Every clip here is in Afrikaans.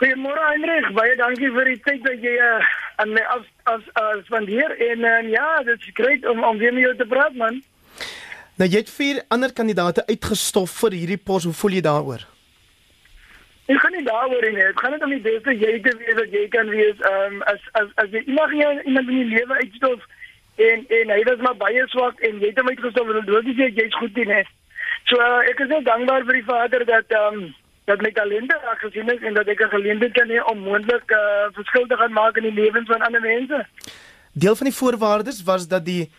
Goeiemôre Hendrik, baie dankie vir die tyd dat jy uh, aan my af as as spandeer en uh, ja, dit is grait om om weer met jou te praat man. Nou jy het vier ander kandidaate uitgestof vir hierdie pos. Hoe voel jy daaroor? Ek gaan nie daaroor nie. Dit gaan net om die beste jy te wees wat jy kan wees. Ehm um, as as as jy iemand jy iemand in die lewe uitstof en en hy was maar baie swak en jy het hom uitgestof en dit is jy jy's goed nie. So uh, ek is net dankbaar vir die Vader dat ehm um, dat my talente gesien is en dat ek 'n geleentheid kan hê om moontlik 'n uh, verskil te gaan maak in die lewens van ander mense. Deel van die voorwaardes was dat die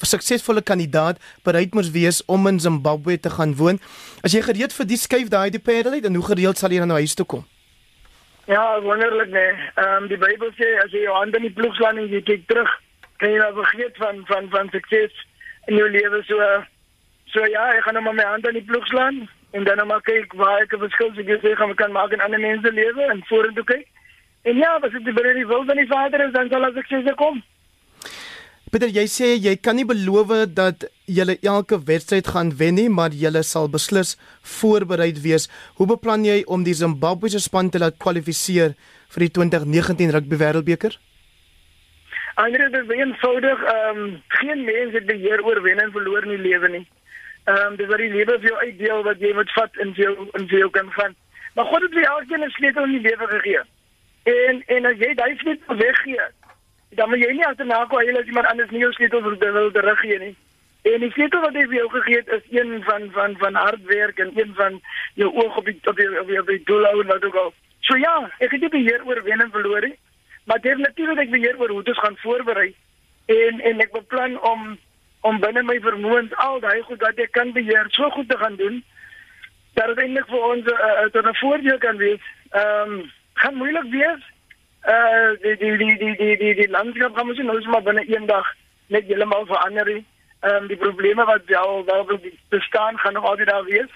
suksesvolle kandidaat bereid moes wees om in Zimbabwe te gaan woon. As jy gereed vir die skuif daai die het, dan hoe gereeld sal jy dan nou huis toe kom? Ja, wonderlik nee. Ehm um, die Bybel sê as jy jou hande in die ploeg slaan en jy kyk terug, kan jy nou vergeet van van van sukses in jou lewe so so ja, ek gaan nou maar my hande in die ploeg slaan en dan nou maar kyk waar ek 'n verskil sê gaan kan maak in ander mense lewe en vorentoe kyk. En ja, as dit binne die wil van die Vader is, dan sal as ek sê kom. Peter, jy sê jy kan nie beloof dat jy elke wedstryd gaan wen nie, maar jy sal beslis voorbereid wees. Hoe beplan jy om die Zimbabwe se span te laat kwalifiseer vir die 2019 Rugby Wêreldbeker? Andre, dit is eenvoudig. Ehm um, geen mens het beheer oor wen en verloor in die lewe nie. Ehm um, dis wat die lewe vir jou uitdeel wat jy moet vat in jou in jou kan gaan. Maar God het vir elkeen 'n sleutel in die lewe gegee. En en as jy daai sleutel weggee, dan moet jy nie agterna kom hy as iemand anders nie jou sleutel wil wil terug gee nie. En die sleutel wat hy vir jou gegee het is een van van van hard werk en een van jou oog op die op die op die doel hou en wat ook al. So ja, ek het nie beheer oor wen en verloor nie, maar definitief het ek beheer oor hoe dit gaan voorberei en en ek beplan om om binne my vermoëns al daai goed wat ek kan beheer so goed te gaan doen dat dit eintlik vir ons uh, uh, 'n voordeel kan wees. Ehm um, gaan moeilik wees uh die die die die die die, die landskap gaan mos nou sommer binne een dag net heeltemal verander. Ehm um, die probleme wat wel wel bestaan gaan nog altyd daar wees.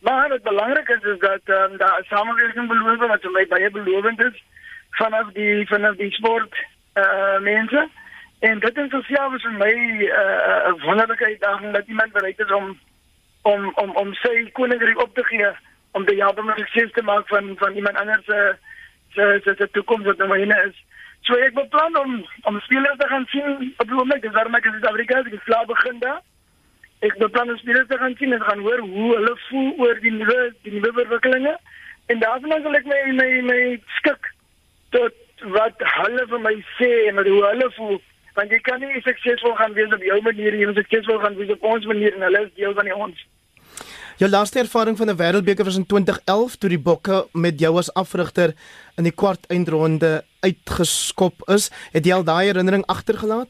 Maar wat belangrik is is dat ehm um, daar samewerking beloof wat vir my baie belovend is vanaf die vanaf die sport uh mense. En dit is sosiaal vir my 'n uh, wonderlike uitdaging dat iemand bereid is om om om om sy koninkryk op te gee om die help om sukses te maak van van iemand anders se se se se toekoms wat nou myne is. So ek beplan om om spelers te gaan sien op die oomblik dis waarom ek in Suid-Afrika is, ek is klaar begin daar. Ek beplan om spelers te gaan sien en gaan hoor hoe hulle voel oor die nuwe die nuwe verwikkelinge en daarvan sal ek my my my skik tot wat hulle vir my sê en hoe hulle voel want jy kan nie suksesvol gaan wees op jou manier moet suksesvol gaan wees op ons manier en hulle is deel van die ons. Jou laaste ervaring van 'n wêreldbeker was in 2011 toe die Bokke met jou as afrigter in die kwart eindronde uitgeskop is. Het jy al daai herinnering agtergelaat?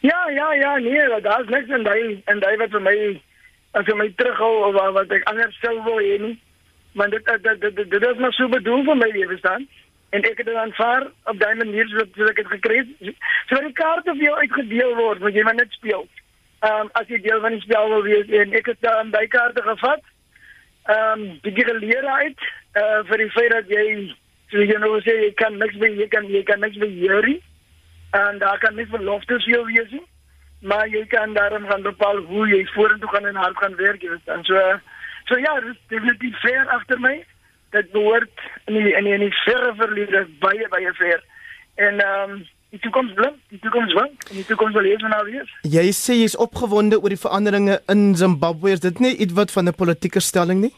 Ja, ja, ja, nee, daar's niks in daai en daai wat vir my as jy my terughou of wat ek anders sou wil hê nie. Want dit dit dit dit is maar so bedoel vir my lewe staan en ek het dit aanvaar op daai manier soos ek dit gekry het. So dat die kaarte vir jou uitgedeel word, moet jy maar net speel ehm um, as jy deel van die spel wil wees en ek het dan by kaarte gevat. Ehm um, die geleer uit eh uh, vir die feit dat jy so jy nou sê jy kan niks by jy kan jy kan niks by hierdie en daar kan nie verloftes vir jou wees nie. Maar jy kan daarom gaan bepaal hoe jy vorentoe gaan en hard gaan werk jy weet dan. So so ja, dit is definitief fair agter my. Dit behoort in die, in die, in die verre verlede baie baie fair. En ehm um, die toekoms blim, die toekoms wank en die toekoms wil eers nou wees. Jy sê jy's opgewonde oor die veranderinge in Zimbabwe. Is dit nie iets wat van 'n politieke stelling nie?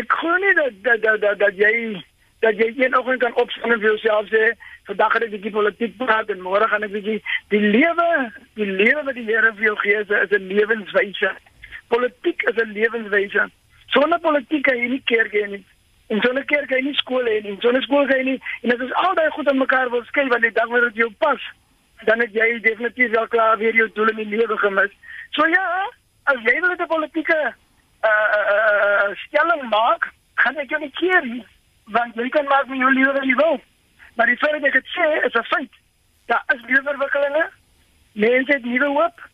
Ek glo nie dat dat dat dat, dat jy dat jy een oggend kan opstaan en vir jouself sê vandag het ek 'n bietjie politiek praat en môre gaan ek bietjie die lewe, die lewe wat die Here vir jou gee is 'n lewenswyse. Politiek is 'n lewenswyse. Sonder politiek kan jy nie kerk hê nie. En so 'n keer kan jy nie skool hê nie. So 'n skool kan jy nie en as ons al daai goed aan mekaar wil skei want die dag wanneer dit jou pas, dan het jy definitief wel klaar weer jou doel in die lewe gemis. So ja, as jy wil 'n politieke uh uh stelling maak, gaan ek jou nie keer nie, want jy kan maak met jou lewe wat jy wil. Maar die feit dat ek dit sê, is 'n feit. Daar is nuwe verwikkelinge. Mense het nuwe hoop.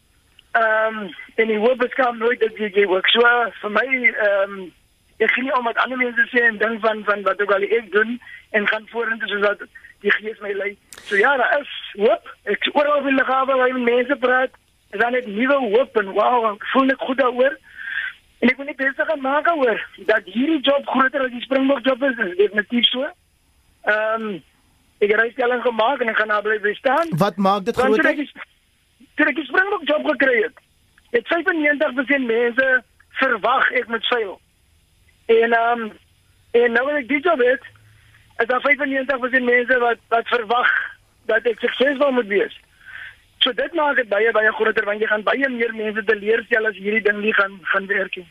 Ehm um, en die hoop beskam nooit dat jy werk. So vir my ehm um, ek gee nie om wat ander mense sê en ding van van wat ook al ek doen en gaan vorentoe soos wat die gees my lei. So ja, daar is hoop. Ek oral wil gaan waar mense praat. Is dan net nuwe hoop en wow, ek voel net goed daaroor. En ek wil net besig gaan maak oor dat hierdie job groter as die Springbok job is, is definitief so. Ehm um, ek het 'n stelling gemaak en ek gaan daar bly staan. Wat maak dit groter? Toe ek die- Springbok job gekry het, het 95% mense verwag ek moet seil. En ehm um, en nou as ek die job het, is daar 95% mense wat wat verwag dat ek suksesvol moet wees. So dit maak dit baie baie groter want jy gaan baie meer mense teleurstel as hierdie ding nie gaan gaan werk nie.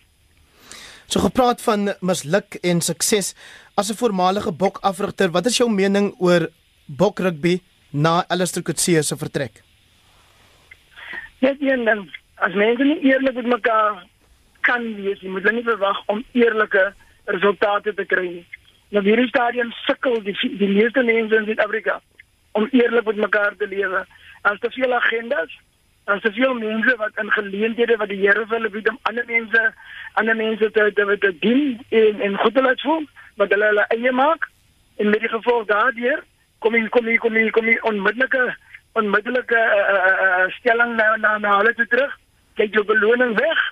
So gepraat van misluk en sukses as 'n voormalige bokafrigter, wat is jou mening oor bokrugby na Alistair Coetzee se vertrek? Net een ding, as mense nie eerlik met mekaar kan wees, jy moet hulle nie verwag om eerlike resultate te kry nie. Nou hierdie stadium sukkel die die meeste mense in Suid-Afrika om eerlik met mekaar te lewe. As te veel agendas, as te veel mense wat in geleenthede wat die Here vir hulle bied om ander mense ander mense te te, te dien en en goed te laat voel, wat hulle hulle eie maak en met die gevolg daardeur kom hier kom hier kom hier kom hier onmiddellike onmiddellike uh, uh, uh, stelling na na na hulle toe terug. Kyk jou beloning weg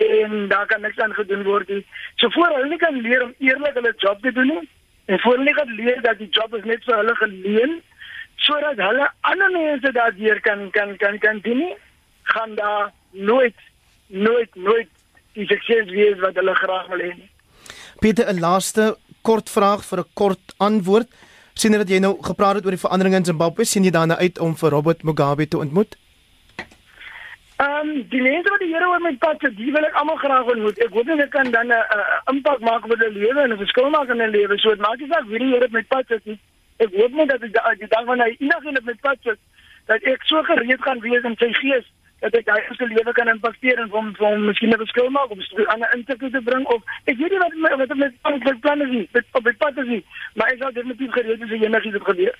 en daar kan niks aan gedoen word nie. So voor hulle kan leer om eerlik hulle job te doen nie en voor hulle kan leer dat die job is net vir hulle geleen sodat hulle ander mense daardeur kan kan kan kan dien nie, gaan daar nooit nooit nooit die sukses wees wat hulle graag wil hê nie. Pieter, 'n laaste kort vraag vir 'n kort antwoord. Sien dat jy nou gepraat het oor die veranderinge in Zimbabwe, sien jy daarna uit om vir Robert Mugabe te ontmoet? Ehm um, die mense wat die Here oor my pad sit, die wil ek almal graag ontmoet. Ek hoop net ek kan dan 'n uh, uh, impak maak op hulle lewe en 'n verskil maak in hulle lewe. So dit maak nie saak wie die Here op my pad sit nie. Ek hoop net dat ek die dag wanneer hy enigiemand op my pad sit, dat ek so gereed gaan wees in sy gees dat ek daai se lewe kan impakteer en hom hom miskien 'n verskil maak om 'n ander insigte te bring of ek weet nie wat my, wat met my plan is nie, met op my pad is nie, maar ek sal definitief gereed wees as enigiets dit gebeur.